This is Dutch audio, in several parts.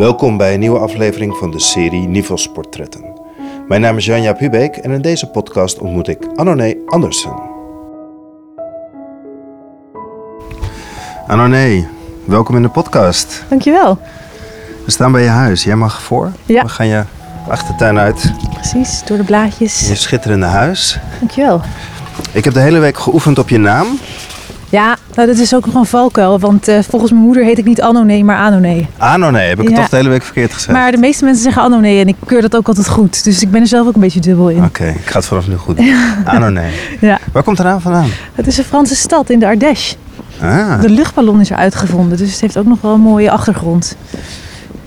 Welkom bij een nieuwe aflevering van de serie Nivels Portretten. Mijn naam is Janja Hubeek en in deze podcast ontmoet ik Anoné Andersen. Anoné, welkom in de podcast. Dankjewel. We staan bij je huis. Jij mag voor. Ja. We gaan je achtertuin uit. Precies, door de blaadjes. Je schitterende huis. Dankjewel. Ik heb de hele week geoefend op je naam. Ja, nou, dat is ook nog een valkuil, want eh, volgens mijn moeder heet ik niet Anoné, maar Anoné. Anoné, heb ik het toch de hele week verkeerd gezegd? Maar de meeste mensen zeggen Anoné en ik keur dat ook altijd goed. Dus ik ben er zelf ook een beetje dubbel in. Oké, ik ga het vanaf nu goed doen. Anoné. Ja. Waar komt de naam vandaan? Het is een Franse stad in de Ardèche. Ah, De luchtballon is er uitgevonden, dus het heeft ook nog wel een mooie achtergrond.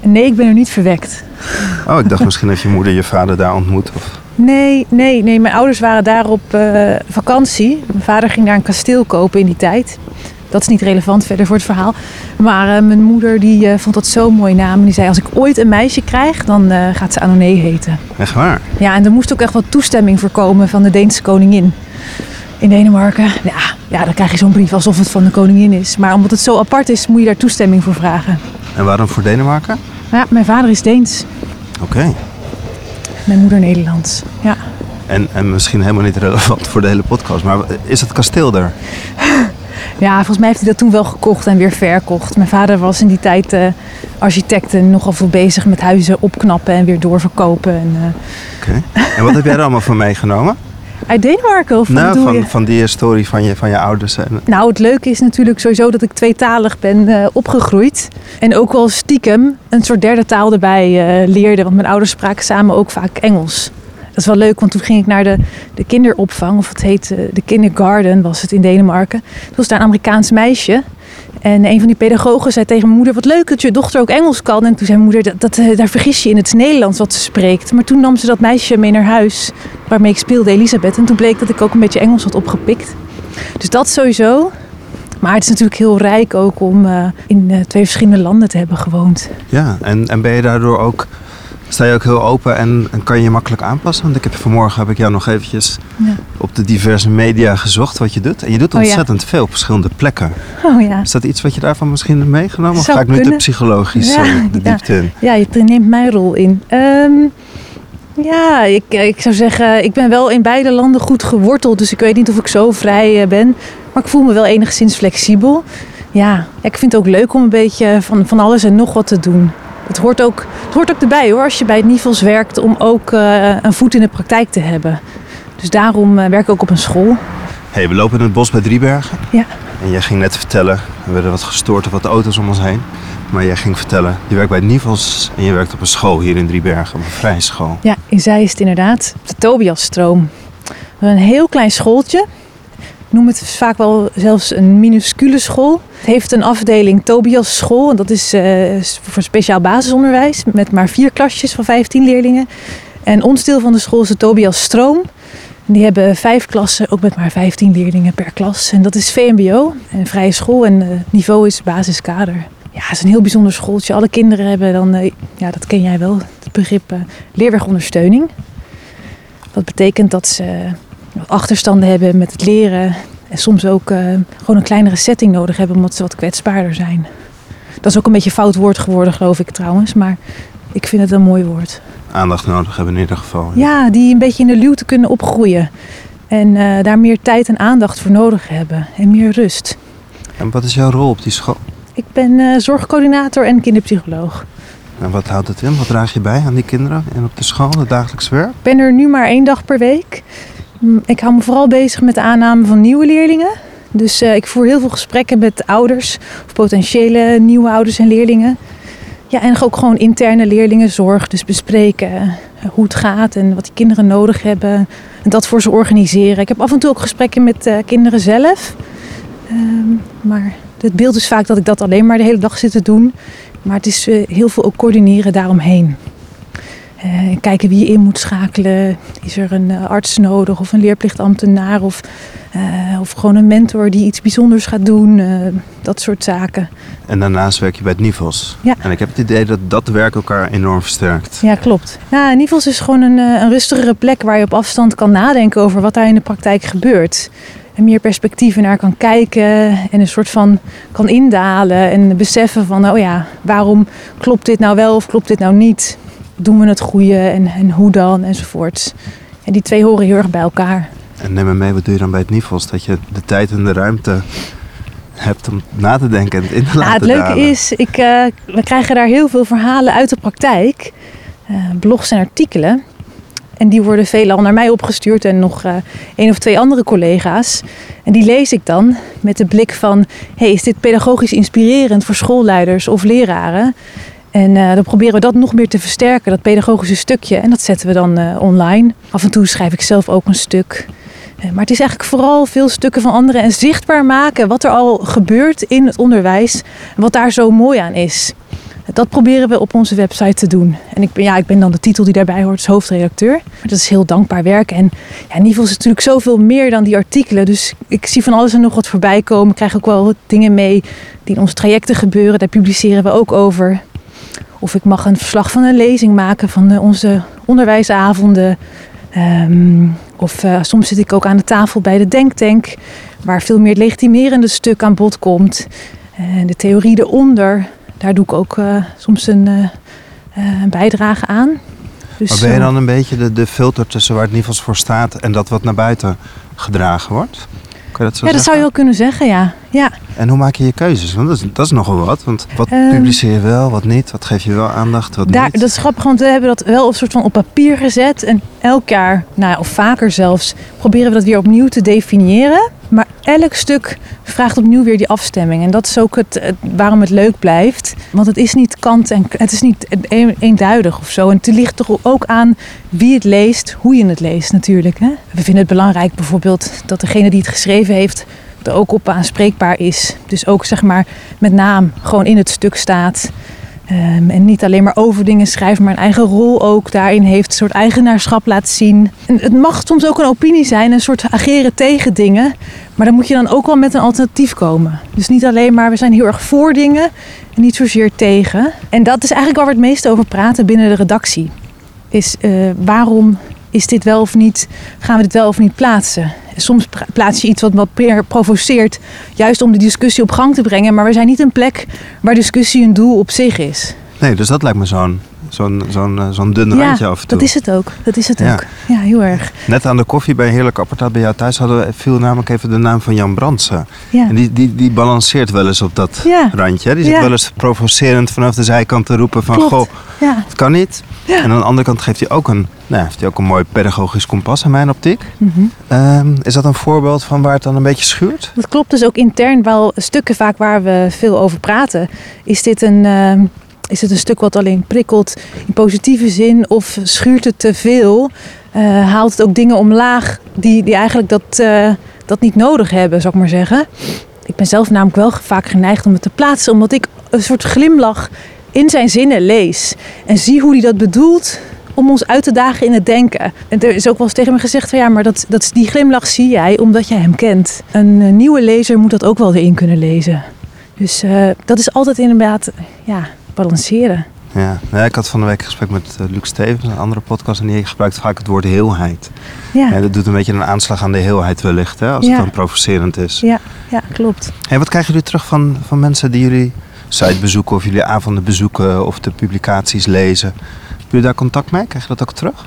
Nee, ik ben er niet verwekt. oh, ik dacht misschien dat je moeder je vader daar ontmoet. Of... Nee, nee, nee. Mijn ouders waren daar op eh, vakantie. Mijn vader ging daar een kasteel kopen in die tijd. Dat is niet relevant verder voor het verhaal. Maar eh, mijn moeder die, eh, vond dat zo'n mooie naam. En die zei, als ik ooit een meisje krijg, dan gaat ze Anoné heten. Echt waar? Ja, en er moest ook echt wat toestemming voor komen van de Deense koningin. In Denemarken. Ja, ja, dan krijg je zo'n brief alsof het van de koningin is. Maar omdat het zo apart is, moet je daar toestemming voor vragen. En waarom voor Denemarken? Ja, mijn vader is Deens. Oké. Mijn moeder Nederlands. Ja. En, en misschien helemaal niet relevant voor de hele podcast, maar is het kasteel er? Ja, volgens mij heeft hij dat toen wel gekocht en weer verkocht. Mijn vader was in die tijd eh, architect en nogal veel bezig met huizen opknappen en weer doorverkopen. En, eh, Oké. En wat heb jij er allemaal van meegenomen? uit Denemarken of nou, bedoel je? van, van die historie van je, van je ouders. Nou, het leuke is natuurlijk sowieso dat ik tweetalig ben eh, opgegroeid. En ook wel stiekem een soort derde taal erbij eh, leerde. Want mijn ouders spraken samen ook vaak Engels. Dat is wel leuk, want toen ging ik naar de, de kinderopvang, of het heet eh, de kindergarten was het in Denemarken. Toen was daar een Amerikaans meisje. En een van die pedagogen zei tegen mijn moeder, wat leuk dat je dochter ook Engels kan. En toen zei mijn moeder, dat, dat, eh, daar vergis je in het Nederlands wat ze spreekt. Maar toen nam ze dat meisje mee naar huis, waarmee ik speelde, Elisabeth. En toen bleek dat ik ook een beetje Engels had opgepikt. Dus dat sowieso. Maar het is natuurlijk heel rijk ook om eh, in eh, twee verschillende landen te hebben gewoond. ja, en, en ben je daardoor ook, sta je ook heel open en, en kan je je makkelijk aanpassen? Want ik heb vanmorgen heb ik jou nog eventjes Ja. op de diverse media gezocht wat je doet. En je doet Oh ja. ontzettend veel op verschillende plekken. Oh ja. Is dat iets wat je daarvan misschien hebt meegenomen? Of ga ik nu te psychologisch Ja, de diepte in? Ja, je neemt mijn rol in. Ehm, ja, ik, ik zou zeggen, ik ben wel in beide landen goed geworteld. Dus ik weet niet of ik zo vrij eh, ben. Maar ik voel me wel enigszins flexibel. Ja, ja, ik vind het ook leuk om een beetje van, van alles en nog wat te doen. Het hoort, ook, het hoort ook erbij hoor, als je bij het Nivels werkt, om ook eh, een voet in de praktijk te hebben. Dus daarom eh, werk ik ook op een school. hey, we lopen in het bos bij Driebergen. Ja. En jij ging net vertellen, we werden wat gestoord door wat auto's om ons heen. Maar jij ging vertellen, je werkt bij Nivels en je werkt op een school hier in Driebergen, op een vrije school. Ja, in Zeist inderdaad. Op de Tobiasstroom. We hebben Een heel klein schooltje. Noem het vaak wel zelfs een minuscule school. Het heeft een afdeling Tobias School. En dat is eh, voor speciaal basisonderwijs. Met maar vier klasjes van 15 leerlingen. En ons deel van de school is de Tobias Stroom. Die hebben vijf klassen, ook met maar 15 leerlingen per klas. En dat is VMBO, een vrije school. En eh, het niveau is basiskader. Ja, het is een heel bijzonder schooltje. Alle kinderen hebben dan, eh, ja, dat ken jij wel, het begrip eh, leerwegondersteuning. Dat betekent dat ze achterstanden hebben met het leren. En soms ook eh, gewoon een kleinere setting nodig hebben omdat ze wat kwetsbaarder zijn. Dat is ook een beetje een fout woord geworden, geloof ik trouwens. Maar ik vind het een mooi woord. Aandacht nodig hebben in ieder geval. Ja, die een beetje in de luwte kunnen opgroeien. En eh, daar meer tijd en aandacht voor nodig hebben. En meer rust. En wat is jouw rol op die school? Ik ben eh, zorgcoördinator en kinderpsycholoog. En wat houdt het in? Wat draag je bij aan die kinderen en op de school, het dagelijks werk? Ik ben er nu maar één dag per week. Mm, Ik hou me vooral bezig met de aanname van nieuwe leerlingen. Dus eh, ik voer heel veel gesprekken met ouders of potentiële nieuwe ouders en leerlingen. Ja, en ook gewoon interne leerlingenzorg. Dus bespreken eh, hoe het gaat en wat die kinderen nodig hebben. En dat voor ze organiseren. Ik heb af en toe ook gesprekken met eh, kinderen zelf. Ehm, maar het beeld is vaak dat ik dat alleen maar de hele dag zit te doen. Maar het is heel veel ook coördineren daaromheen. Eh, kijken wie je in moet schakelen. Is er een eh, arts nodig of een leerplichtambtenaar of, eh, of gewoon een mentor die iets bijzonders gaat doen. dat soort zaken. En daarnaast werk je bij het Nivels. Ja. En ik heb het idee dat dat werk elkaar enorm versterkt. Ja, klopt. Ja, Nivels is gewoon een, een rustigere plek waar je op afstand kan nadenken over wat daar in de praktijk gebeurt. en meer perspectieven naar kan kijken en een soort van kan indalen en beseffen van, oh ja, waarom klopt dit nou wel of klopt dit nou niet? Doen we het goede en, en hoe dan enzovoort. En die twee horen heel erg bij elkaar. En neem me mee, wat doe je dan bij het Nivels? Dat je de tijd en de ruimte hebt om na te denken en het in te Nou, laten het leuke dalen. is, ik, eh, we krijgen daar heel veel verhalen uit de praktijk. Eh, blogs en artikelen. En die worden veelal naar mij opgestuurd en nog eh één of twee andere collega's. En die lees ik dan met de blik van... Hey, is dit pedagogisch inspirerend voor schoolleiders of leraren? En eh, dan proberen we dat nog meer te versterken, dat pedagogische stukje. En dat zetten we dan eh, online. Af en toe schrijf ik zelf ook een stuk. Eh, Maar het is eigenlijk vooral veel stukken van anderen en zichtbaar maken wat er al gebeurt in het onderwijs. En wat daar zo mooi aan is. Dat proberen we op onze website te doen. En ik ben, ja, ik ben dan de titel die daarbij hoort, is hoofdredacteur. Maar dat is heel dankbaar werk. En ja, Nivel is natuurlijk zoveel meer dan die artikelen. Dus ik zie van alles en nog wat voorbij komen. Ik krijg ook wel dingen mee die in onze trajecten gebeuren. Daar publiceren we ook over. Of ik mag een verslag van een lezing maken van eh, onze onderwijsavonden. Ehm, of eh, soms zit ik ook aan de tafel bij de Denktank, waar veel meer het legitimerende stuk aan bod komt. En de theorie eronder, daar doe ik ook eh, soms een, een bijdrage aan. Dus, Maar ben je dan een beetje de, de filter tussen waar het Nivels voor staat en dat wat naar buiten gedragen wordt? Kan je dat zo ja, dat zou je wel kunnen zeggen, ja. ja. En hoe maak je je keuzes? Want dat is, dat is nogal wat. Want wat Ehm, publiceer je wel, wat niet? Wat geef je wel aandacht, wat Daar, niet? dat is grappig, want we hebben dat wel een soort van op papier gezet. En elk jaar, nou ja, of vaker zelfs, proberen we dat weer opnieuw te definiëren. Elk stuk vraagt opnieuw weer die afstemming. En dat is ook het, waarom het leuk blijft. Want het is niet kant en het is niet een- eenduidig of zo. En het ligt toch ook aan wie het leest, hoe je het leest natuurlijk. Hè? We vinden het belangrijk bijvoorbeeld dat degene die het geschreven heeft er ook op aanspreekbaar is. Dus ook zeg maar met naam gewoon in het stuk staat. Ehm, en niet alleen maar over dingen schrijft, maar een eigen rol ook daarin heeft. Een soort eigenaarschap laat zien. En het mag soms ook een opinie zijn, een soort ageren tegen dingen. Maar dan moet je dan ook wel met een alternatief komen. Dus niet alleen maar we zijn heel erg voor dingen en niet zozeer tegen. En dat is eigenlijk waar we het meest over praten binnen de redactie. Is eh, waarom is dit wel of niet, gaan we dit wel of niet plaatsen? Soms plaats je iets wat wat meer provoceert, juist om de discussie op gang te brengen. Maar we zijn niet een plek waar discussie een doel op zich is. Nee, dus dat lijkt me zo'n zo'n zo'n eh, zo'n dun Ja, randje af en toe. Dat is het ook. Dat is het Ja. ook. Ja, heel erg. Net aan de koffie bij Heerlijk Apparaat bij jou thuis hadden we, viel namelijk even de naam van Jan Brandsen. Ja. En die, die, die balanceert wel eens op dat randje. hè. Die zit wel eens provocerend vanaf de zijkant te roepen van... Klopt. goh, Ja. het kan niet. En aan de andere kant geeft hij ook een, nou, heeft hij ook een mooi pedagogisch kompas in mijn optiek. Mhm. Ehm, is dat een voorbeeld van waar het dan een beetje schuurt? Dat klopt dus ook intern wel stukken vaak waar we veel over praten. Is dit een, ehm, is het een stuk wat alleen prikkelt in positieve zin of schuurt het te veel? Eh, haalt het ook dingen omlaag die, die eigenlijk dat, eh, dat niet nodig hebben, zou ik maar zeggen. Ik ben zelf namelijk wel vaak geneigd om het te plaatsen, omdat ik een soort glimlach in zijn zinnen lees. En zie hoe hij dat bedoelt om ons uit te dagen in het denken. En er is ook wel eens tegen me gezegd van ja, maar dat, dat, die glimlach zie jij omdat jij hem kent. Een eh, nieuwe lezer moet dat ook wel erin kunnen lezen. Dus dat is altijd inderdaad, ja, balanceren. Ja. ja, ik had van de week een gesprek met eh, Luc Stevens, een andere podcast, en die gebruikt vaak het woord heelheid. Ja, Ja, dat doet een beetje een aanslag aan de heelheid wellicht, hè, als Ja. het dan provocerend is. ja, ja klopt. Hey, wat krijgen jullie terug van, van mensen die jullie site bezoeken of jullie avonden bezoeken of de publicaties lezen? Hebben jullie daar contact mee? Krijg je dat ook terug?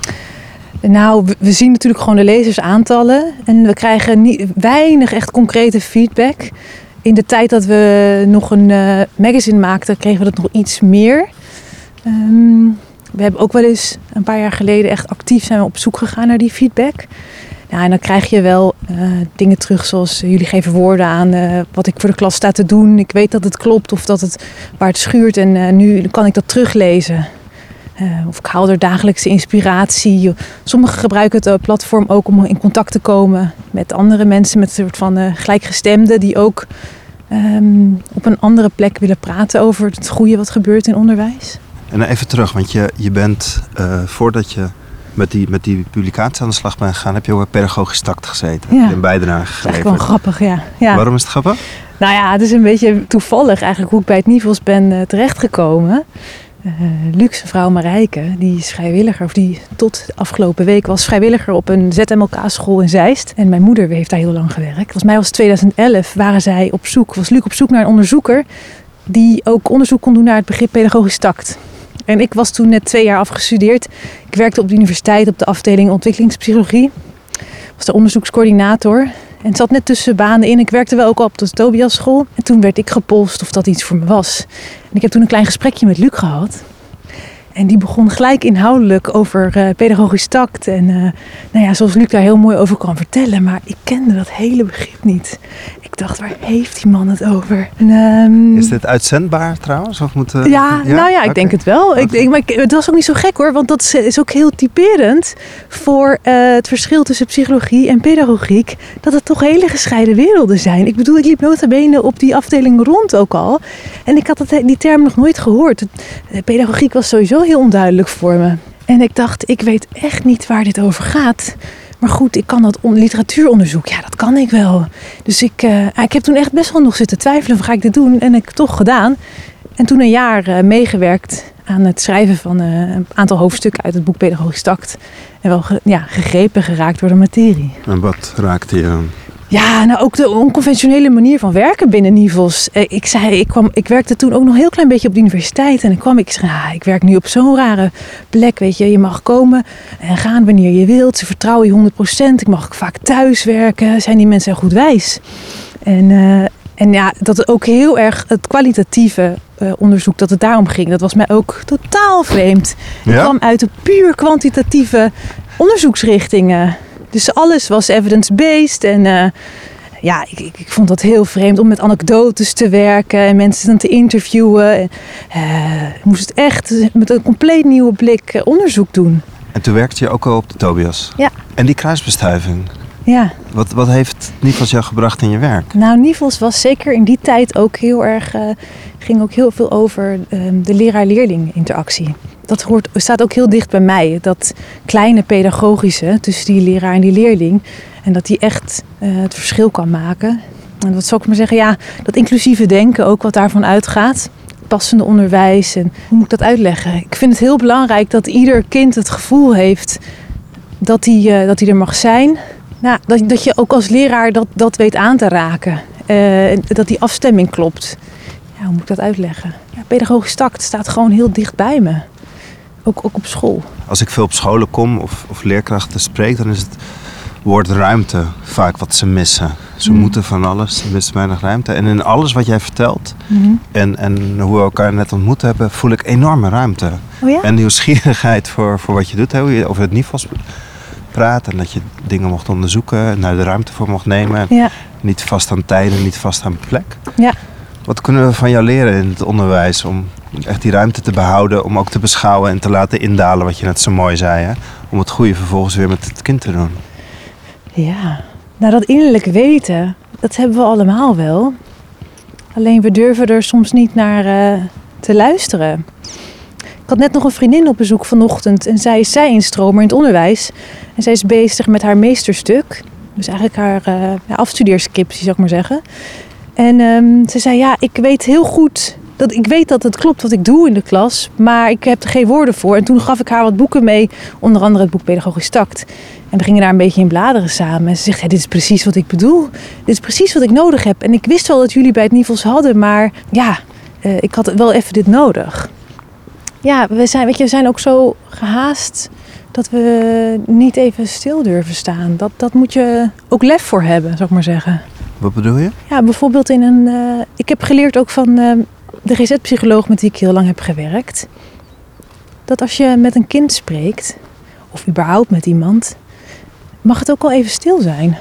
Nou, we, we zien natuurlijk gewoon de lezersaantallen. En we krijgen niet, weinig echt concrete feedback. In de tijd dat we nog een eh, magazine maakten, kregen we dat nog iets meer. Ehm, we hebben ook wel eens een paar jaar geleden echt actief zijn we op zoek gegaan naar die feedback. Ja, en dan krijg je wel eh, dingen terug zoals eh, jullie geven woorden aan wat ik voor de klas sta te doen. Ik weet dat het klopt of dat het waar het schuurt en nu kan ik dat teruglezen. Eh, of ik haal er dagelijkse inspiratie. Sommigen gebruiken het eh, platform ook om in contact te komen met andere mensen, met een soort van eh, gelijkgestemden die ook ehm, op een andere plek willen praten over het goede wat gebeurt in onderwijs. En even terug, want je, je bent voordat je met die, met die publicatie aan de slag bent gegaan, heb je ook bij pedagogisch tact gezeten. Ja. Een bijdrage Dat is wel geleverd. grappig, ja. ja. Waarom is het grappig? Nou ja, het is een beetje toevallig eigenlijk hoe ik bij het Nivels ben terechtgekomen. Uh, luxe vrouw Marijke, die is vrijwilliger, of die tot afgelopen week was vrijwilliger op een ZMLK-school in Zeist. En mijn moeder heeft daar heel lang gewerkt. Volgens mij was 2011, waren zij op zoek, was Luc op zoek naar een onderzoeker die ook onderzoek kon doen naar het begrip pedagogisch tact. En ik was toen net twee jaar afgestudeerd. Ik werkte op de universiteit op de afdeling ontwikkelingspsychologie. Was de onderzoekscoördinator. En het zat net tussen banen in. Ik werkte wel ook op de Tobias school. En toen werd ik gepolst of dat iets voor me was. En ik heb toen een klein gesprekje met Luc gehad. En die begon gelijk inhoudelijk over uh, pedagogisch tact. En uh, nou ja, zoals Luc daar heel mooi over kan vertellen. Maar ik kende dat hele begrip niet. Ik dacht, waar heeft die man het over? En, um... Is dit uitzendbaar trouwens? Of moet, uh... ja, ja, nou ja, ik okay. denk het wel. Okay. Ik, ik, maar het was ook niet zo gek hoor. Want dat is ook heel typerend voor het verschil tussen psychologie en pedagogiek. Dat het toch hele gescheiden werelden zijn. Ik bedoel, ik liep nota bene op die afdeling rond ook al. En ik had het, die term nog nooit gehoord. Pedagogiek was sowieso heel onduidelijk voor me. En ik dacht, ik weet echt niet waar dit over gaat. Maar goed, ik kan dat literatuuronderzoek, ja, dat kan ik wel. Dus ik, uh, ik heb toen echt best wel nog zitten twijfelen, of ga ik dit doen? En ik toch gedaan. En toen een jaar uh, meegewerkt aan het schrijven van uh, een aantal hoofdstukken uit het boek Pedagogisch Tact. En wel ja, gegrepen geraakt door de materie. En wat raakte je dan? Ja, nou ook de onconventionele manier van werken binnen Nivels. Ik zei, ik, kwam, ik werkte toen ook nog een heel klein beetje op de universiteit. En dan kwam ik, zei, ah, ik werk nu op zo'n rare plek, weet je. Je mag komen en gaan wanneer je wilt. Ze vertrouwen je 100%. Ik mag vaak thuis werken. Zijn die mensen goed wijs? En, uh, en ja, dat ook heel erg het kwalitatieve uh, onderzoek, dat het daarom ging. Dat was mij ook totaal vreemd. Ja? Ik kwam uit de puur kwantitatieve onderzoeksrichtingen. Dus alles was evidence-based. En uh, ja, ik, ik, ik, vond dat heel vreemd om met anekdotes te werken en mensen dan te interviewen. Uh, ik moest echt met een compleet nieuwe blik onderzoek doen. En toen werkte je ook al op de Tobias. Ja. En die kruisbestuiving. Ja. Wat, wat heeft Nivels jou gebracht in je werk? Nou, Nivels was zeker in die tijd ook heel erg, uh, ging ook heel veel over uh, de leraar-leerling interactie dat hoort, staat ook heel dicht bij mij. Dat kleine pedagogische tussen die leraar en die leerling. En dat die echt uh, het verschil kan maken. En wat zou ik maar zeggen? Ja, dat inclusieve denken ook wat daarvan uitgaat. Passende onderwijs. En hoe moet ik dat uitleggen? Ik vind het heel belangrijk dat ieder kind het gevoel heeft dat hij, uh, dat hij er mag zijn. Nou, dat, dat je ook als leraar dat, dat weet aan te raken. Uh, dat die afstemming klopt. Ja, hoe moet ik dat uitleggen? Ja, pedagogisch tact staat gewoon heel dicht bij me. Ook, ook op school. Als ik veel op scholen kom of, of leerkrachten spreek, dan is het woord ruimte vaak wat ze missen. Ze mm. moeten van alles, ze missen weinig ruimte. En in alles wat jij vertelt mm. en, en hoe we elkaar net ontmoet hebben, voel ik enorme ruimte. Oh ja? En nieuwsgierigheid voor, voor wat je doet. Hè? Hoe je over het niveau praat en dat je dingen mocht onderzoeken en daar de ruimte voor mocht nemen. Ja. Niet vast aan tijden, niet vast aan plek. Ja. Wat kunnen we van jou leren in het onderwijs om echt die ruimte te behouden, om ook te beschouwen en te laten indalen, wat je net zo mooi zei, hè? om het goede vervolgens weer met het kind te doen? Ja, nou dat innerlijk weten, dat hebben we allemaal wel. Alleen we durven er soms niet naar uh, te luisteren. Ik had net nog een vriendin op bezoek vanochtend en zij is zij instromer in het onderwijs. En zij is bezig met haar meesterstuk. Dus eigenlijk haar uh, ja, afstudeerscriptie, zou ik maar zeggen. En um, ze zei, ja, ik weet heel goed dat ik weet dat het klopt wat ik doe in de klas, maar ik heb er geen woorden voor. En toen gaf ik haar wat boeken mee, onder andere het boek Pedagogisch Tact. En we gingen daar een beetje in bladeren samen. En ze zegt, ja, dit is precies wat ik bedoel. Dit is precies wat ik nodig heb. En ik wist wel dat jullie bij het Nivels hadden, maar ja, uh, ik had wel even dit nodig. Ja, we zijn, weet je, we zijn ook zo gehaast dat we niet even stil durven staan. Dat, dat moet je ook lef voor hebben, zou ik maar zeggen. Wat bedoel je? Ja, bijvoorbeeld in een. Uh, ik heb geleerd ook van uh, de GZ-psycholoog met wie ik heel lang heb gewerkt. Dat als je met een kind spreekt, of überhaupt met iemand, mag het ook al even stil zijn.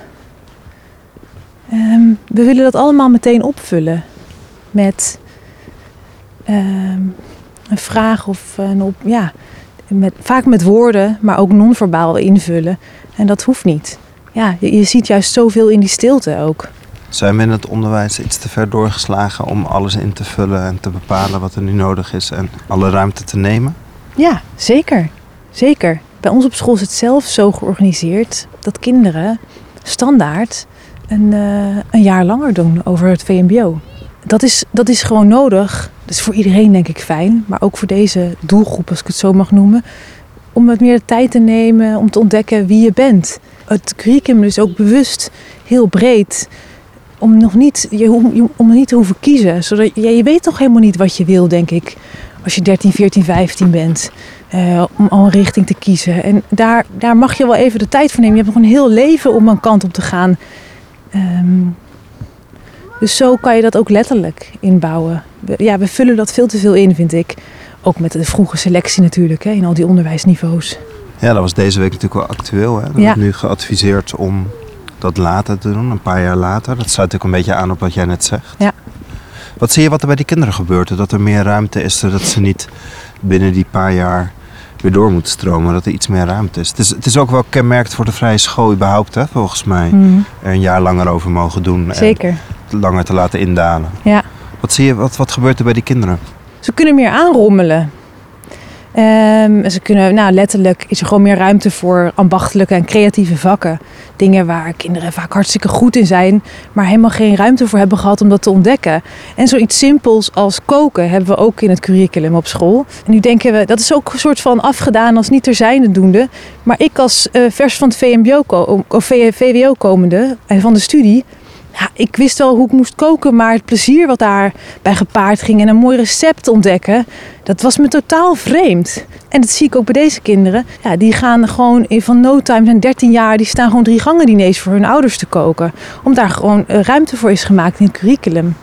Um, we willen dat allemaal meteen opvullen met um, een vraag of een op, ja, met, vaak met woorden, maar ook non-verbaal invullen. En dat hoeft niet. Ja, je ziet juist zoveel in die stilte ook. Zijn we in het onderwijs iets te ver doorgeslagen om alles in te vullen en te bepalen wat er nu nodig is en alle ruimte te nemen? Ja, zeker. Zeker. Bij ons op school is het zelf zo georganiseerd dat kinderen standaard een, uh, een jaar langer doen over het VMBO. Dat is, dat is gewoon nodig Dat is voor iedereen denk ik fijn, maar ook voor deze doelgroep, als ik het zo mag noemen. Om wat meer tijd te nemen om te ontdekken wie je bent. Het curriculum is ook bewust heel breed. Om nog niet, je, om, om niet te hoeven kiezen. Zodat, ja, je weet toch helemaal niet wat je wil, denk ik. Als je 13, 14, 15 bent. eh, om al een richting te kiezen. En daar, daar mag je wel even de tijd voor nemen. Je hebt nog een heel leven om een kant op te gaan. Ehm, dus zo kan je dat ook letterlijk inbouwen. We- Ja, we vullen dat veel te veel in, vind ik. Ook met de vroege selectie natuurlijk, hè, in al die onderwijsniveaus. Ja, dat was deze week natuurlijk wel actueel. Hè? Er Ja. wordt nu geadviseerd om dat later te doen, een paar jaar later. Dat sluit ook een beetje aan op wat jij net zegt. Ja. Wat zie je wat er bij die kinderen gebeurt? Dat er meer ruimte is, zodat ze niet binnen die paar jaar weer door moeten stromen. Dat er iets meer ruimte is. Het is, het is ook wel kenmerkend voor de vrije school überhaupt, hè, volgens mij. Mhm, Er een jaar langer over mogen doen Zeker, en langer te laten indalen. ja. Wat, zie je, wat, wat gebeurt er bij die kinderen? Ze kunnen meer aanrommelen. Ehm, en ze kunnen, nou letterlijk is er gewoon meer ruimte voor ambachtelijke en creatieve vakken. Dingen waar kinderen vaak hartstikke goed in zijn, maar helemaal geen ruimte voor hebben gehad om dat te ontdekken. En zoiets simpels als koken hebben we ook in het curriculum op school. En nu denken we, dat is ook een soort van afgedaan als niet ter zijnde doende. Maar ik als eh, vers van het VMBO of VWO komende en van de studie, ja, ik wist wel hoe ik moest koken, maar het plezier wat daarbij gepaard ging en een mooi recept ontdekken, dat was me totaal vreemd. En dat zie ik ook bij deze kinderen. Ja, die gaan gewoon in van no time, zijn 13 jaar, die staan gewoon drie gangen diners voor hun ouders te koken. Omdat daar gewoon eh, ruimte voor is gemaakt in het curriculum.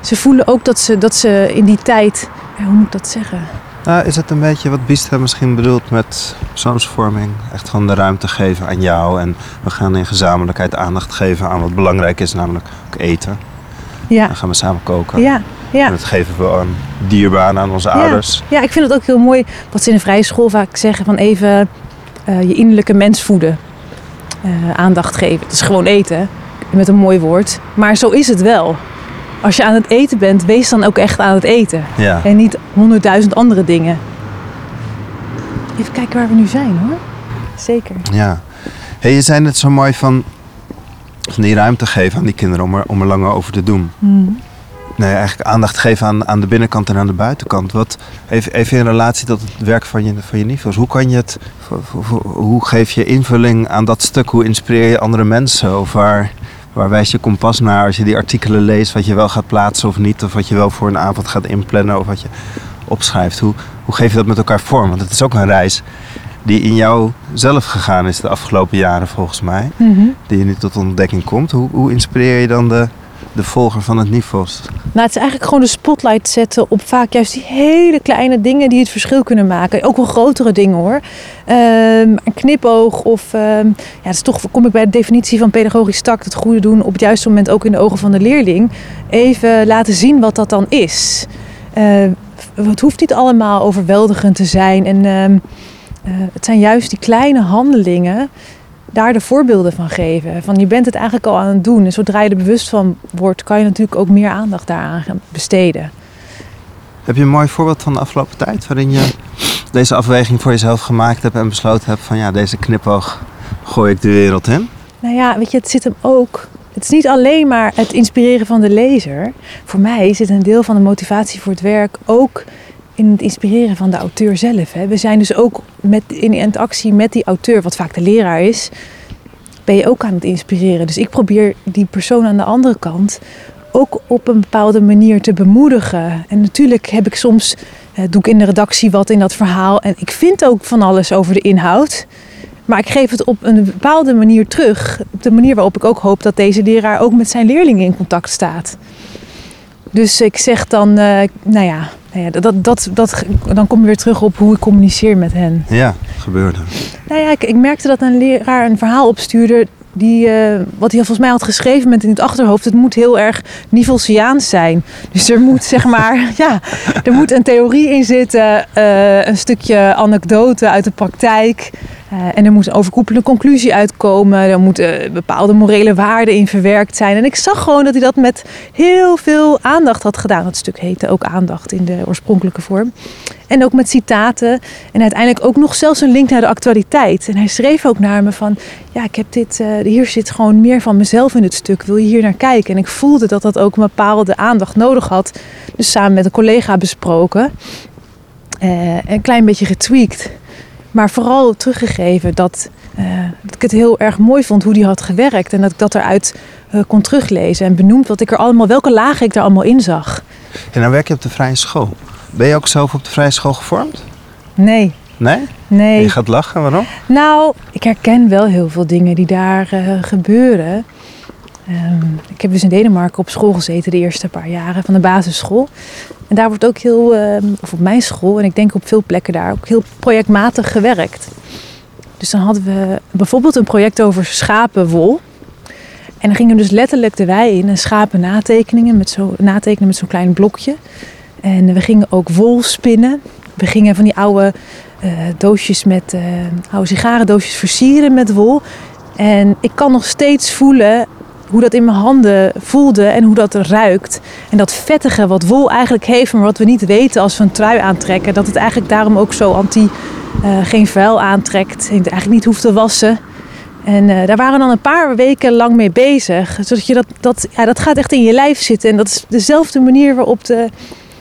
Ze voelen ook dat ze, dat ze in die tijd, ja, hoe moet ik dat zeggen? Nou, is het een beetje wat Biestra misschien bedoelt met persoonsvorming? Echt gewoon de ruimte geven aan jou. En we gaan in gezamenlijkheid aandacht geven aan wat belangrijk is, namelijk ook eten. Ja, Dan gaan we samen koken. ja, ja. En dat geven we aan dierbaren, aan onze ouders. Ja, ik vind het ook heel mooi wat ze in de vrije school vaak zeggen van even eh, je innerlijke mens voeden. Eh, aandacht geven. Het is gewoon eten, met een mooi woord. Maar zo is het wel. Als je aan het eten bent, wees dan ook echt aan het eten. Ja. En niet honderdduizend andere dingen. Even kijken waar we nu zijn hoor. Zeker. ja. Hey, je zei net zo mooi van, van die ruimte geven aan die kinderen om er, om er langer over te doen. Hmm. Nee, eigenlijk aandacht geven aan, aan de binnenkant en aan de buitenkant. Wat, even, even in relatie tot het werk van je, van je niveaus. Hoe kan je het, hoe geef je invulling aan dat stuk? Hoe inspireer je andere mensen? Of waar, waar wijs je kompas naar als je die artikelen leest? Wat je wel gaat plaatsen of niet? Of wat je wel voor een avond gaat inplannen? Of wat je opschrijft? Hoe, hoe geef je dat met elkaar vorm? Want het is ook een reis die in jou zelf gegaan is de afgelopen jaren volgens mij. Mhm. Die je nu tot ontdekking komt. Hoe, hoe inspireer je dan de, de volger van het niveaus? Nou, het is eigenlijk gewoon de spotlight zetten op vaak juist die hele kleine dingen die het verschil kunnen maken. Ook wel grotere dingen hoor. Ehm, een knipoog of, ehm, ja, dat is toch, kom ik bij de definitie van pedagogisch tact, het goede doen op het juiste moment ook in de ogen van de leerling. Even laten zien wat dat dan is. Eh, het hoeft niet allemaal overweldigend te zijn. En ehm, eh, het zijn juist die kleine handelingen daar de voorbeelden van geven. Van je bent het eigenlijk al aan het doen. En zodra je er bewust van wordt, kan je natuurlijk ook meer aandacht daaraan besteden. Heb je een mooi voorbeeld van de afgelopen tijd waarin je deze afweging voor jezelf gemaakt hebt en besloten hebt van ja, deze knipoog gooi ik de wereld in? Nou ja, weet je, het zit hem ook. Het is niet alleen maar het inspireren van de lezer. Voor mij zit een deel van de motivatie voor het werk ook in het inspireren van de auteur zelf. Hè. We zijn dus ook met, in interactie met die auteur, wat vaak de leraar is, ben je ook aan het inspireren. Dus ik probeer die persoon aan de andere kant ook op een bepaalde manier te bemoedigen. En natuurlijk heb ik soms, doe ik in de redactie wat in dat verhaal. En ik vind ook van alles over de inhoud. Maar ik geef het op een bepaalde manier terug. Op de manier waarop ik ook hoop dat deze leraar ook met zijn leerlingen in contact staat. Dus ik zeg dan, eh, nou ja, nou ja dat, dat, dat, dan kom je weer terug op hoe ik communiceer met hen. Ja, gebeurde. Nou ja, ik, ik merkte dat een leraar een verhaal opstuurde. Die, eh, wat hij volgens mij had geschreven met in het achterhoofd. Het moet heel erg Nivelsiaans zijn. Dus er moet zeg maar, ja, er moet een theorie in zitten. eh, een stukje anekdote uit de praktijk. Uh, en er moet een overkoepelende conclusie uitkomen. Er moeten bepaalde morele waarden in verwerkt zijn. En ik zag gewoon dat hij dat met heel veel aandacht had gedaan. Dat stuk heette ook aandacht in de oorspronkelijke vorm. En ook met citaten. En uiteindelijk ook nog zelfs een link naar de actualiteit. En hij schreef ook naar me van... Ja, ik heb dit, hier zit gewoon meer van mezelf in het stuk. Wil je hier naar kijken? En ik voelde dat dat ook een bepaalde aandacht nodig had. Dus samen met een collega besproken. Uh, een klein beetje getweakt. Maar vooral teruggegeven dat, uh, dat ik het heel erg mooi vond hoe die had gewerkt. En dat ik dat eruit uh, kon teruglezen. En benoemd wat ik er allemaal, welke lagen ik daar allemaal in zag. En dan werk je op de vrije school. Ben je ook zelf op de vrije school gevormd? Nee. Nee? Nee. Je gaat lachen, waarom? Nou, ik herken wel heel veel dingen die daar uh, gebeuren. Um, ik heb dus in Denemarken op school gezeten de eerste paar jaren van de basisschool. En daar wordt ook heel, uh, of op mijn school en ik denk op veel plekken daar, ook heel projectmatig gewerkt. Dus dan hadden we bijvoorbeeld een project over schapenwol. En dan gingen we dus letterlijk de wei in en schapen natekeningen met zo, natekenen met zo'n klein blokje. En we gingen ook wol spinnen. We gingen van die oude uh, doosjes met uh, oude sigarendoosjes versieren met wol. En ik kan nog steeds voelen hoe dat in mijn handen voelde en hoe dat ruikt. En dat vettige wat wol eigenlijk heeft, maar wat we niet weten als we een trui aantrekken. Dat het eigenlijk daarom ook zo anti uh, geen vuil aantrekt. En het eigenlijk niet hoeft te wassen. En uh, daar waren we dan een paar weken lang mee bezig. Zodat je dat, dat, ja, dat gaat echt in je lijf zitten. En dat is dezelfde manier waarop de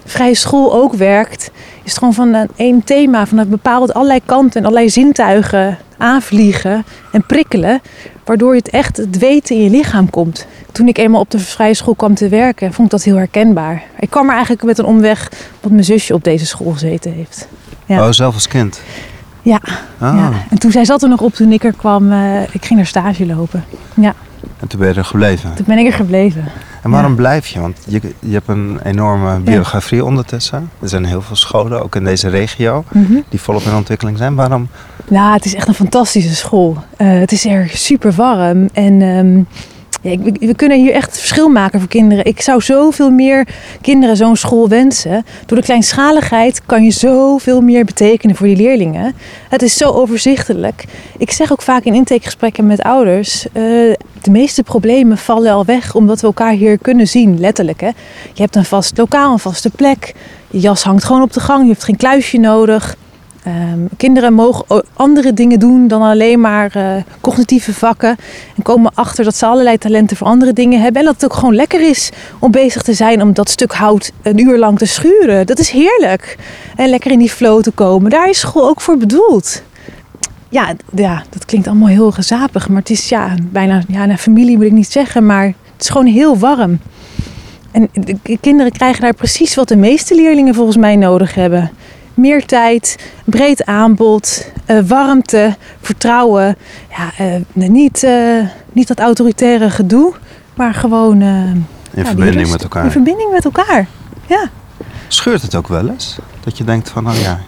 vrije school ook werkt. Is het gewoon van een één thema, van een bepaald allerlei kanten en allerlei zintuigen aanvliegen en prikkelen. Waardoor je het echt het weten in je lichaam komt. Toen ik eenmaal op de vrije school kwam te werken, vond ik dat heel herkenbaar. Ik kwam er eigenlijk met een omweg, wat mijn zusje op deze school gezeten heeft. Ja. Oh, zelf als kind? Ja. Oh. ja. En toen zij zat er nog op toen ik er kwam. Uh, ik ging er stage lopen. Ja. En toen ben je er gebleven? Toen ben ik er gebleven. En waarom ja. blijf je? Want je, je hebt een enorme biografie ja. ondertussen. Er zijn heel veel scholen, ook in deze regio, mm -hmm. die volop in ontwikkeling zijn. Waarom? Nou, het is echt een fantastische school. Uh, het is er super warm. En um, ja, we kunnen hier echt verschil maken voor kinderen. Ik zou zoveel meer kinderen zo'n school wensen. Door de kleinschaligheid kan je zoveel meer betekenen voor die leerlingen. Het is zo overzichtelijk. Ik zeg ook vaak in intakegesprekken met ouders... Uh, de meeste problemen vallen al weg omdat we elkaar hier kunnen zien, letterlijk. Hè? Je hebt een vast lokaal, een vaste plek. Je jas hangt gewoon op de gang, je hebt geen kluisje nodig. Um, kinderen mogen andere dingen doen dan alleen maar uh, cognitieve vakken. En komen achter dat ze allerlei talenten voor andere dingen hebben. En dat het ook gewoon lekker is om bezig te zijn om dat stuk hout een uur lang te schuren. Dat is heerlijk. En lekker in die flow te komen. Daar is school ook voor bedoeld. Ja, ja dat klinkt allemaal heel gezapig. Maar het is ja, bijna ja, naar familie moet ik niet zeggen. Maar het is gewoon heel warm. En de kinderen krijgen daar precies wat de meeste leerlingen volgens mij nodig hebben meer tijd, breed aanbod, uh, warmte, vertrouwen. Ja, uh, niet, uh, niet dat autoritaire gedoe, maar gewoon. in ja, verbinding met elkaar. In verbinding met elkaar, ja. Scheurt het ook wel eens? Dat je denkt van, nou ja,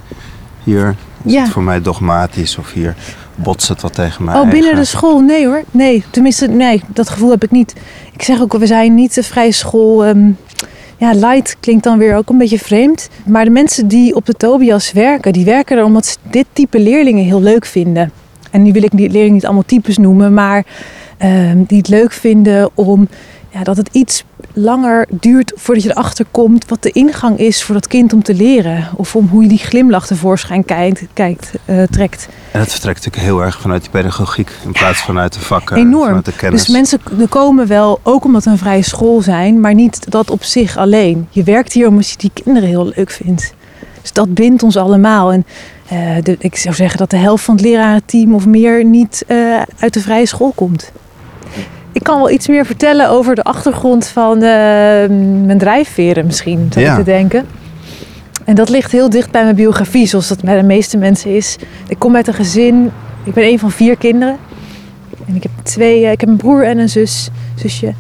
hier is ja. het voor mij dogmatisch of hier botst het wat tegen mij. Oh, binnen de school? Nee hoor. Nee, tenminste, nee, dat gevoel heb ik niet. Ik zeg ook, we zijn niet de vrije school. Um, ja, light klinkt dan weer ook een beetje vreemd. Maar de mensen die op de Tobias werken, die werken er omdat ze dit type leerlingen heel leuk vinden. En nu wil ik die leerlingen niet allemaal types noemen, maar uh, die het leuk vinden om ja, dat het iets langer duurt voordat je erachter komt wat de ingang is voor dat kind om te leren. Of om hoe je die glimlach tevoorschijn kijkt, kijkt uh, trekt. En dat vertrekt natuurlijk heel erg vanuit die pedagogiek in plaats van uit de vakken. Enorm. Vanuit de kennis. Dus mensen komen wel, ook omdat we een vrije school zijn, maar niet dat op zich alleen. Je werkt hier omdat je die kinderen heel leuk vindt. Dus dat bindt ons allemaal. En uh, de, ik zou zeggen dat de helft van het lerarenteam of meer niet uh, uit de vrije school komt. Ik kan wel iets meer vertellen over de achtergrond van uh, mijn drijfveren misschien, zou Ja. ik te denken. En dat ligt heel dicht bij mijn biografie, zoals dat bij de meeste mensen is. Ik kom uit een gezin, ik ben een van vier kinderen. En ik heb twee, eh, ik heb een broer en een zus, zusje,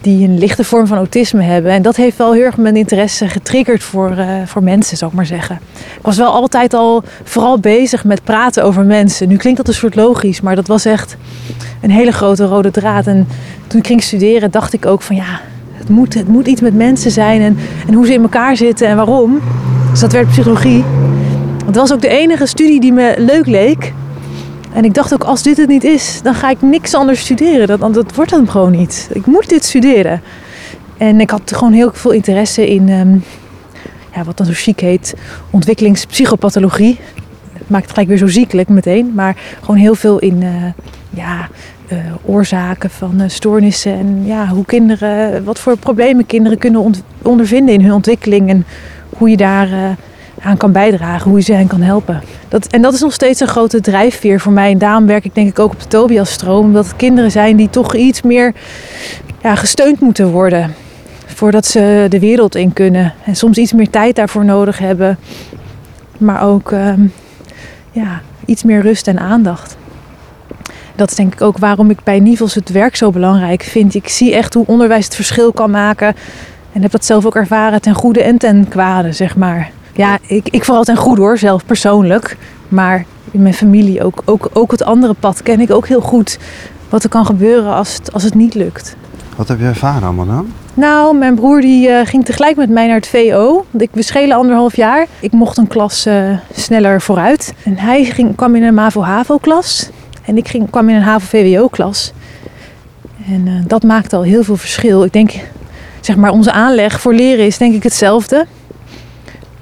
die een lichte vorm van autisme hebben. En dat heeft wel heel erg mijn interesse getriggerd voor, eh, voor mensen, zou ik maar zeggen. Ik was wel altijd al vooral bezig met praten over mensen. Nu klinkt dat een soort logisch, maar dat was echt een hele grote rode draad. En toen ik ging studeren, dacht ik ook van ja, het moet, het moet iets met mensen zijn en, en hoe ze in elkaar zitten en waarom. Dus dat werd psychologie. Het was ook de enige studie die me leuk leek. En ik dacht ook, als dit het niet is, dan ga ik niks anders studeren. Dat, dat wordt hem gewoon niet. Ik moet dit studeren. En ik had gewoon heel veel interesse in, ehm, ja, wat dan zo chic heet, ontwikkelingspsychopathologie. Het maakt het gelijk weer zo ziekelijk meteen. Maar gewoon heel veel in uh, ja, uh, oorzaken van uh, stoornissen. En ja, hoe kinderen, wat voor problemen kinderen kunnen ondervinden in hun ontwikkeling. En hoe je daar aan kan bijdragen, hoe je ze hen kan helpen. Dat, en dat is nog steeds een grote drijfveer voor mij. En daarom werk ik denk ik ook op de Tobias-stroom. Omdat het kinderen zijn die toch iets meer ja, gesteund moeten worden. Voordat ze de wereld in kunnen. En soms iets meer tijd daarvoor nodig hebben. Maar ook um, ja, iets meer rust en aandacht. Dat is denk ik ook waarom ik bij Nivels het werk zo belangrijk vind. Ik zie echt hoe onderwijs het verschil kan maken. En heb dat zelf ook ervaren ten goede en ten kwade, zeg maar. Ja, ik, ik vooral ten goede hoor, zelf persoonlijk. Maar in mijn familie ook, ook, ook het andere pad ken ik ook heel goed. Wat er kan gebeuren als het, als het niet lukt. Wat heb je ervaren allemaal dan? Nou, mijn broer die, uh, ging tegelijk met mij naar het VO. Ik, we schelen anderhalf jaar. Ik mocht een klas uh, sneller vooruit. En hij ging, kwam in een MAVO-HAVO-klas. En ik ging, kwam in een HAVO-VWO-klas. En uh, dat maakte al heel veel verschil. Ik denk, zeg maar, onze aanleg voor leren is denk ik hetzelfde.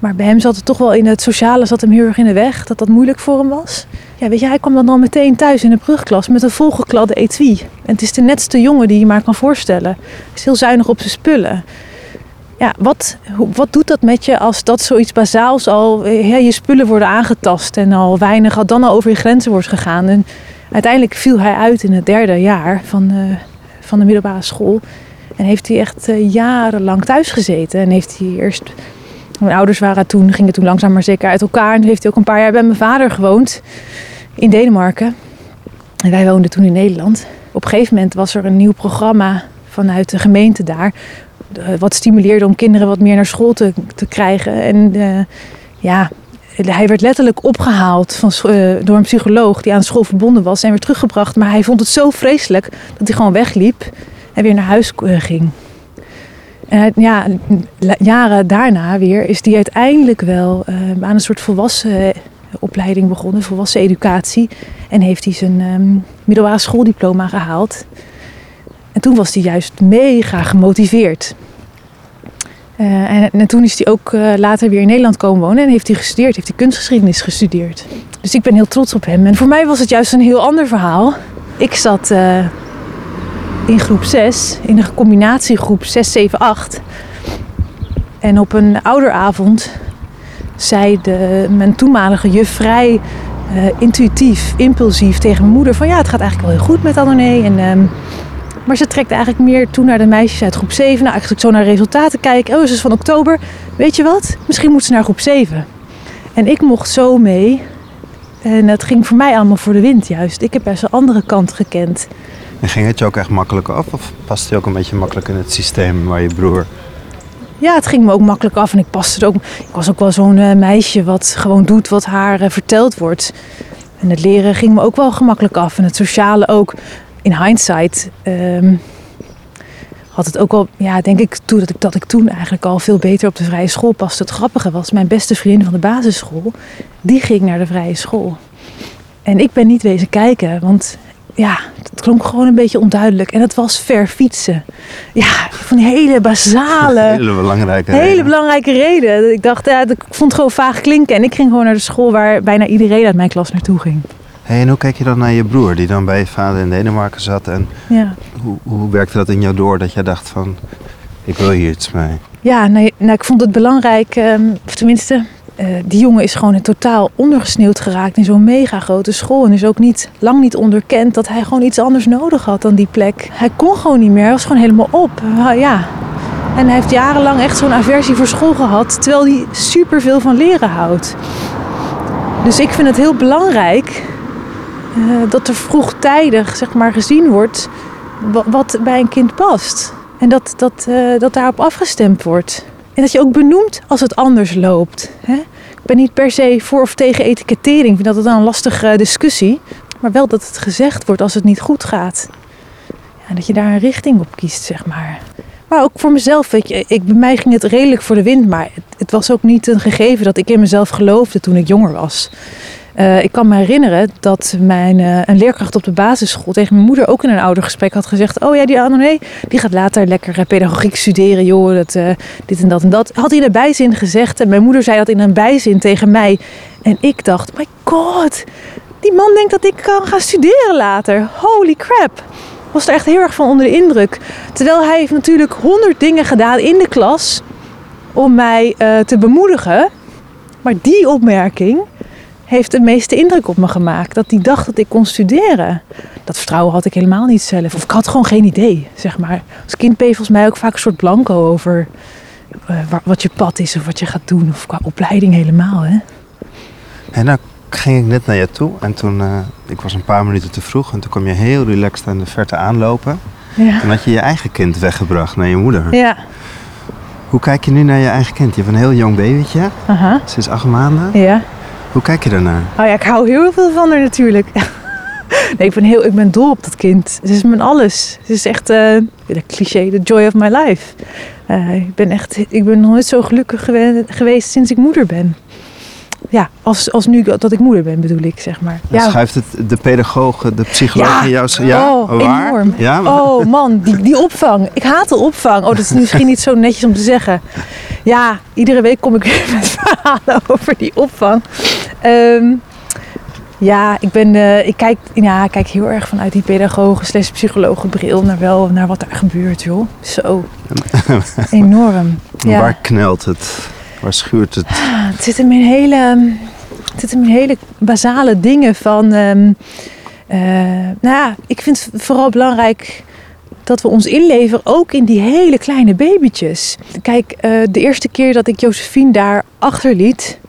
Maar bij hem zat het toch wel in het sociale, zat hem heel erg in de weg. Dat dat moeilijk voor hem was. Ja, weet je, hij kwam dan al meteen thuis in de brugklas met een volgekladde etui. En het is de netste jongen die je maar kan voorstellen. Hij is heel zuinig op zijn spullen. Ja, wat, wat doet dat met je als dat zoiets bazaals al, ja, je spullen worden aangetast en al weinig, al dan al over je grenzen wordt gegaan. En uiteindelijk viel hij uit in het derde jaar van, uh, van de middelbare school. En heeft hij echt uh, jarenlang thuis gezeten. En heeft hij eerst mijn ouders waren toen, gingen toen langzaam maar zeker uit elkaar. En heeft hij ook een paar jaar bij mijn vader gewoond in Denemarken. En wij woonden toen in Nederland. Op een gegeven moment was er een nieuw programma vanuit de gemeente daar. Wat stimuleerde om kinderen wat meer naar school te, te krijgen. En uh, ja, hij werd letterlijk opgehaald van, uh, door een psycholoog die aan school verbonden was en weer teruggebracht. Maar hij vond het zo vreselijk dat hij gewoon wegliep en weer naar huis ging. En ja, jaren daarna weer is die uiteindelijk wel uh, aan een soort volwassen opleiding begonnen, volwassen educatie. En heeft hij zijn um, middelbare schooldiploma gehaald. En toen was hij juist mega gemotiveerd. Uh, en, en, toen is hij ook later weer in Nederland komen wonen en heeft hij gestudeerd, heeft hij kunstgeschiedenis gestudeerd. Dus ik ben heel trots op hem. En voor mij was het juist een heel ander verhaal. Ik zat in groep 6, in een combinatiegroep 6, 7, 8. En op een ouderavond zei de, mijn toenmalige juf vrij uh, intuïtief, impulsief tegen mijn moeder van ja, het gaat eigenlijk wel heel goed met Anne. En, um, maar ze trekt eigenlijk meer toe naar de meisjes uit groep 7. Nou, eigenlijk zo naar resultaten kijken. Oh, ze is van oktober. Weet je wat? Misschien moet ze naar groep 7. En ik mocht zo mee. En het ging voor mij allemaal voor de wind juist. Ik heb best een andere kant gekend. En ging het je ook echt makkelijk af? Of paste je ook een beetje makkelijk in het systeem waar je broer... Ja, het ging me ook makkelijk af. En ik paste er ook... Ik was ook wel zo'n uh, meisje wat gewoon doet wat haar uh, verteld wordt. En het leren ging me ook wel gemakkelijk af. En het sociale ook. In hindsight... Um, had het ook wel, ja, denk ik, toe, dat, ik, dat ik toen eigenlijk al veel beter op de vrije school paste. Het grappige was, mijn beste vriendin van de basisschool, die ging naar de vrije school. En ik ben niet wezen kijken, want ja, het klonk gewoon een beetje onduidelijk. En het was ver fietsen. Ja, van die hele basale... hele belangrijke hele reden. belangrijke reden. Ik dacht, ja, ik vond het gewoon vaag klinken. En ik ging gewoon naar de school waar bijna iedereen uit mijn klas naartoe ging. Hey, en hoe kijk je dan naar je broer, die dan bij je vader in Denemarken zat? En ja. hoe, hoe werkte dat in jou door, dat jij dacht van, ik wil hier iets mee? Ja, nou, nou ik vond het belangrijk, um, of tenminste, uh, die jongen is gewoon totaal ondergesneeuwd geraakt in zo'n mega grote school. En is ook niet, lang niet onderkend dat hij gewoon iets anders nodig had dan die plek. Hij kon gewoon niet meer, hij was gewoon helemaal op. Uh, ja. En hij heeft jarenlang echt zo'n aversie voor school gehad, terwijl hij superveel van leren houdt. Dus ik vind het heel belangrijk uh, dat er vroegtijdig zeg maar, gezien wordt wat, bij een kind past. En dat, dat, dat daarop afgestemd wordt. En dat je ook benoemt als het anders loopt. Hè? Ik ben niet per se voor of tegen etikettering. Ik vind dat het een lastige discussie. Maar wel dat het gezegd wordt als het niet goed gaat. Ja, dat je daar een richting op kiest, zeg maar. Maar ook voor mezelf, weet je, ik, bij mij ging het redelijk voor de wind. Maar het was ook niet een gegeven dat ik in mezelf geloofde toen ik jonger was. Eh, ik kan me herinneren dat mijn, eh, een leerkracht op de basisschool tegen mijn moeder ook in een oudergesprek had gezegd: Oh ja, die Anne, die gaat later lekker eh, pedagogiek studeren, joh, dat, dit en dat en dat. Had hij in een bijzin gezegd en mijn moeder zei dat in een bijzin tegen mij. En ik dacht: My god, die man denkt dat ik kan gaan studeren later. Holy crap. Was er echt heel erg van onder de indruk. Terwijl hij heeft natuurlijk honderd dingen gedaan in de klas om mij te bemoedigen. Maar die opmerking heeft de meeste indruk op me gemaakt. Dat hij dacht dat ik kon studeren. Dat vertrouwen had ik helemaal niet zelf. Of ik had gewoon geen idee, zeg maar. Als kind ben je volgens mij ook vaak een soort blanco over eh, wa- wat je pad is of wat je gaat doen. Of qua opleiding helemaal, hè. En nou ging ik net naar je toe en toen, eh, ik was een paar minuten te vroeg en toen kwam je heel relaxed aan de verte aanlopen. Ja. En had je je eigen kind weggebracht naar je moeder. Ja. Hoe kijk je nu naar je eigen kind? Je hebt een heel jong babytje, Aha. ze is acht maanden. Ja. Hoe kijk je daarnaar? Oh ja, ik hou heel veel van haar natuurlijk. Nee, ik ben, heel, ik ben dol op dat kind. Ze is mijn alles. Ze is echt, eh de cliché, the joy of my life. Eh, ik ben echt, ik ben nog nooit zo gelukkig gewe- geweest sinds ik moeder ben. Ja, als, als nu dat ik moeder ben bedoel ik, zeg maar. Ja, schuift het de pedagoog, de psycholoog Ja. in jou... Ja, Oh, waar? enorm. Ja, maar- Oh man, die, die opvang. Ik haat de opvang. Oh, dat is misschien niet zo netjes om te zeggen. Ja, iedere week kom ik weer met verhalen over die opvang. Ehm, ja, ik, ben, eh, ik, kijk, ja, ik kijk heel erg vanuit die pedagogen slash psychologen bril naar, wel, naar wat er gebeurt, joh. Zo. Enorm. Ja. Waar knelt het? Waar schuurt het? Het zit hem in hele, het zit hem in hele basale dingen van. ehm, eh, nou ja, ik vind het vooral belangrijk dat we ons inleveren ook in die hele kleine babytjes. Kijk, eh, de eerste keer dat ik Josephine daar achterliet,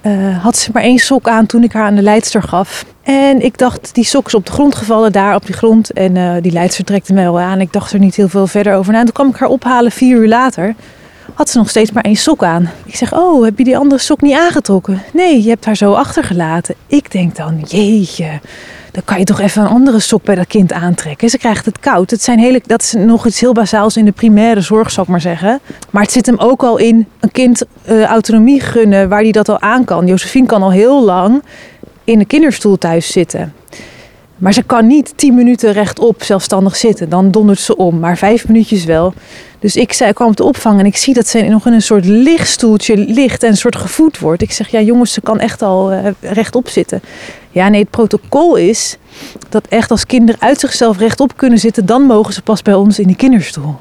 eh, had ze maar één sok aan toen ik haar aan de leidster gaf. En ik dacht, die sok is op de grond gevallen daar op die grond. En eh, die leidster trekte mij wel aan. Ik dacht er niet heel veel verder over na. En toen kwam ik haar ophalen vier uur later had ze nog steeds maar één sok aan. Ik zeg, oh, heb je die andere sok niet aangetrokken? Nee, je hebt haar zo achtergelaten. Ik denk dan, jeetje, dan kan je toch even een andere sok bij dat kind aantrekken. Ze krijgt het koud. Het zijn hele, dat is nog iets heel bazaals in de primaire zorg, zal ik maar zeggen. Maar het zit hem ook al in een kind eh, autonomie gunnen waar die dat al aan kan. Josephine kan al heel lang in een kinderstoel thuis zitten. Maar ze kan niet tien minuten rechtop zelfstandig zitten. Dan dondert ze om. Maar vijf minuutjes wel. Dus ik zei, kwam de opvang en ik zie dat ze nog in een soort lichtstoeltje ligt en een soort gevoed wordt. Ik zeg, ja jongens, ze kan echt al eh, rechtop zitten. Ja, nee, het protocol is dat echt als kinderen uit zichzelf rechtop kunnen zitten, dan mogen ze pas bij ons in die kinderstoel.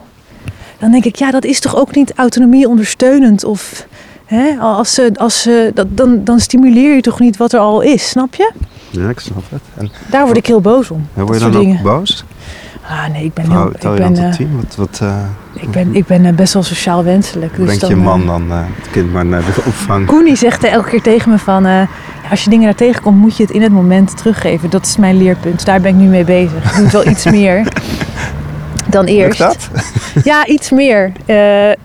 Dan denk ik, ja, dat is toch ook niet autonomie ondersteunend of... Hè, als ze, als ze, dat, dan, dan stimuleer je toch niet wat er al is, snap je? Ja, ik snap het. En Daar word ik heel boos om. word je dan ook boos? Ah nee, ik ben, heel, tel ik je ben, eh, tot tien? Wat, wat, eh, ik ben, ik ben eh, best wel sociaal wenselijk. Dus brengt je man dan het kind maar naar de opvang? Koenie zegt elke keer tegen me van... als je dingen daar tegenkomt, moet je het in het moment teruggeven. Dat is mijn leerpunt. Daar ben ik nu mee bezig. Ik doe het wel iets meer dan Lukt eerst. dat? Ja, iets meer.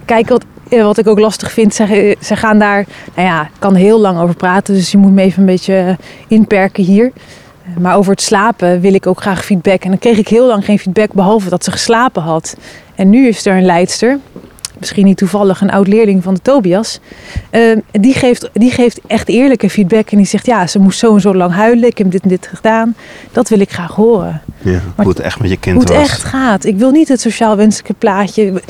Kijk, wat, wat ik ook lastig vind, ze, ze gaan daar... Nou ja, ik kan heel lang over praten, dus je moet me even een beetje eh, inperken hier. Eh, Maar over het slapen wil ik ook graag feedback. En dan kreeg ik heel lang geen feedback, behalve dat ze geslapen had. En nu is er een leidster, misschien niet toevallig een oud-leerling van de Tobias. eh, die, geeft, die geeft echt eerlijke feedback. En die zegt, ja, ze moest zo en zo lang huilen. Ik heb dit en dit gedaan. Dat wil ik graag horen Ja, hoe het echt met je kind hoe het was. echt gaat. Ik wil niet het sociaal wenselijke plaatje.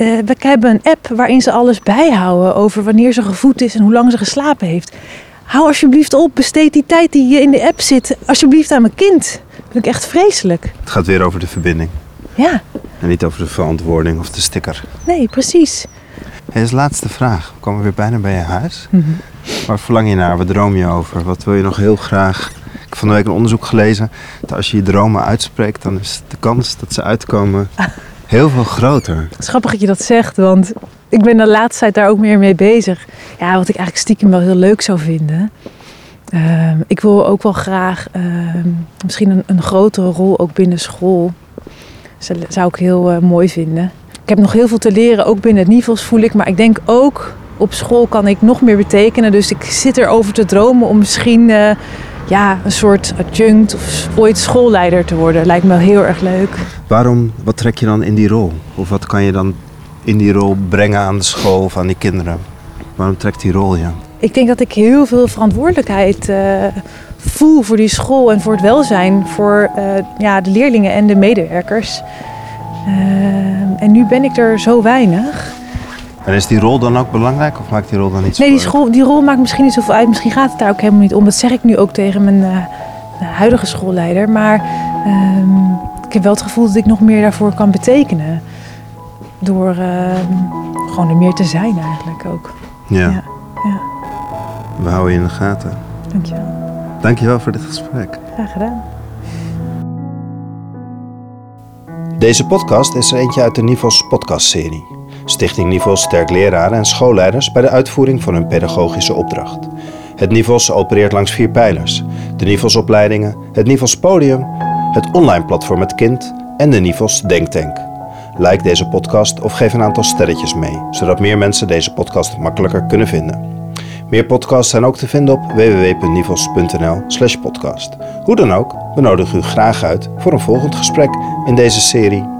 Eh, we hebben een app waarin ze alles bijhouden over wanneer ze gevoed is en hoe lang ze geslapen heeft. Hou alsjeblieft op, besteed die tijd die je in de app zit, alsjeblieft aan mijn kind. Dat vind ik echt vreselijk. Het gaat weer over de verbinding. Ja, En niet over de verantwoording of de sticker. nee, precies. Hey, als laatste vraag. We komen weer bijna bij je huis. Mhm. Waar verlang je naar? Wat droom je over? Wat wil je nog heel graag? Ik heb van de week een onderzoek gelezen. Dat als je je dromen uitspreekt, dan is de kans dat ze uitkomen heel veel groter. Het is grappig dat je dat zegt, want ik ben de laatste tijd daar ook meer mee bezig. Ja, wat ik eigenlijk stiekem wel heel leuk zou vinden. Ehm, ik wil ook wel graag ehm, misschien een, een grotere rol ook binnen school. Dat zou ik heel eh, mooi vinden. Ik heb nog heel veel te leren, ook binnen het NIVOS voel ik. Maar ik denk ook op school kan ik nog meer betekenen. Dus ik zit erover te dromen om misschien eh, ja, een soort adjunct of ooit schoolleider te worden. Lijkt me heel erg leuk. Waarom, wat trek je dan in die rol? Of wat kan je dan in die rol brengen aan de school of aan die kinderen? Waarom trekt die rol je? ik denk dat ik heel veel verantwoordelijkheid uh, voel voor die school en voor het welzijn voor uh, ja, de leerlingen en de medewerkers. Uh, en nu ben ik er zo weinig. En is die rol dan ook belangrijk of maakt die rol dan niet Nee, die, school, die rol maakt misschien niet zoveel uit. Misschien gaat het daar ook helemaal niet om. Dat zeg ik nu ook tegen mijn huidige schoolleider. Maar ehm, ik heb wel het gevoel dat ik nog meer daarvoor kan betekenen. Door ehm, gewoon er meer te zijn eigenlijk ook. Ja. ja. ja. We houden je in de gaten. Dankjewel. Dankjewel voor dit gesprek. Graag gedaan. Deze podcast is er eentje uit de Nivos podcastserie. Stichting Nivos sterk leraren en schoolleiders bij de uitvoering van hun pedagogische opdracht. Het Nivos opereert langs vier pijlers. De Nivos opleidingen, het Nivos podium, het online platform Het Kind en de Nivos Denktank. Like deze podcast of geef een aantal sterretjes mee, zodat meer mensen deze podcast makkelijker kunnen vinden. Meer podcasts zijn ook te vinden op www.nivos.nl/podcast. Hoe dan ook, we nodigen u graag uit voor een volgend gesprek in deze serie